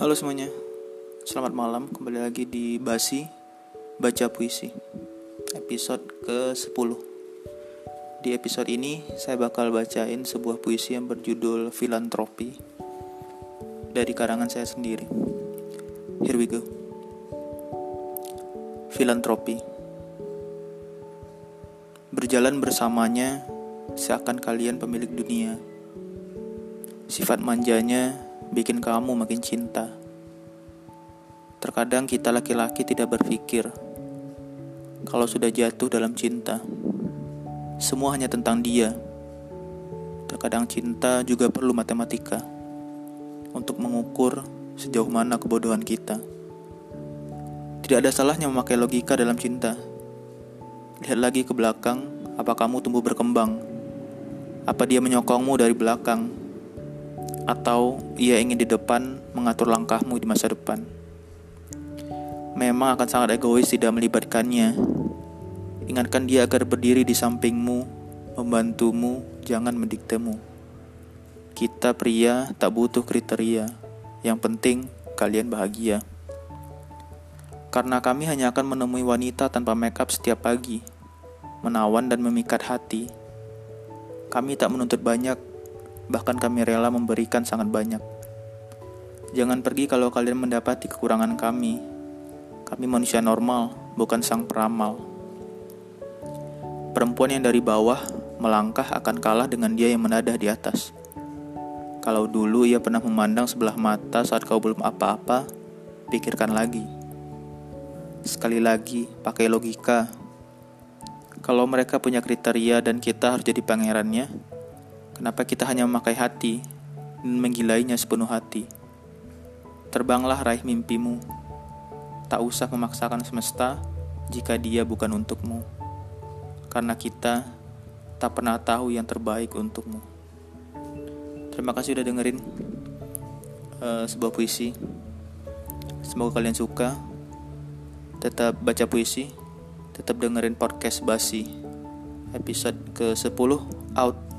Halo semuanya, selamat malam kembali lagi di Basi Baca Puisi Episode ke-10 Di episode ini saya bakal bacain sebuah puisi yang berjudul Filantropi Dari karangan saya sendiri. Here we go. Filantropi. Berjalan bersamanya seakan kalian pemilik dunia. Sifat manjanya bikin kamu makin cinta. Terkadang kita laki-laki tidak berpikir kalau sudah jatuh dalam cinta, semua hanya tentang dia. Terkadang cinta juga perlu matematika untuk mengukur sejauh mana kebodohan kita. Tidak ada salahnya memakai logika dalam cinta. Lihat lagi ke belakang, apa kamu tumbuh berkembang? Apa dia menyokongmu dari belakang? Atau ia ingin di depan mengatur langkahmu di masa depan. Memang akan sangat egois tidak melibatkannya. Ingatkan dia agar berdiri di sampingmu, membantumu, jangan mendiktemu. Kita pria tak butuh kriteria, yang penting kalian bahagia. Karena kami hanya akan menemui wanita tanpa makeup setiap pagi, menawan dan memikat hati. Kami tak menuntut banyak, bahkan kami rela memberikan sangat banyak. Jangan pergi kalau kalian mendapati kekurangan kami. Kami manusia normal, bukan sang peramal. Perempuan yang dari bawah melangkah akan kalah dengan dia yang menadah di atas. Kalau dulu ia pernah memandang sebelah mata saat kau belum apa-apa, pikirkan lagi. Sekali lagi, pakai logika. Kalau mereka punya kriteria dan kita harus jadi pangerannya, Kenapa kita hanya memakai hati dan menggilainya sepenuh hati? Terbanglah raih mimpimu. Tak usah memaksakan semesta jika dia bukan untukmu. Karena kita tak pernah tahu yang terbaik untukmu. Terima kasih udah dengerin uh, sebuah puisi. Semoga kalian suka. Tetap baca puisi, tetap dengerin podcast Basi. Episode ke-10 out.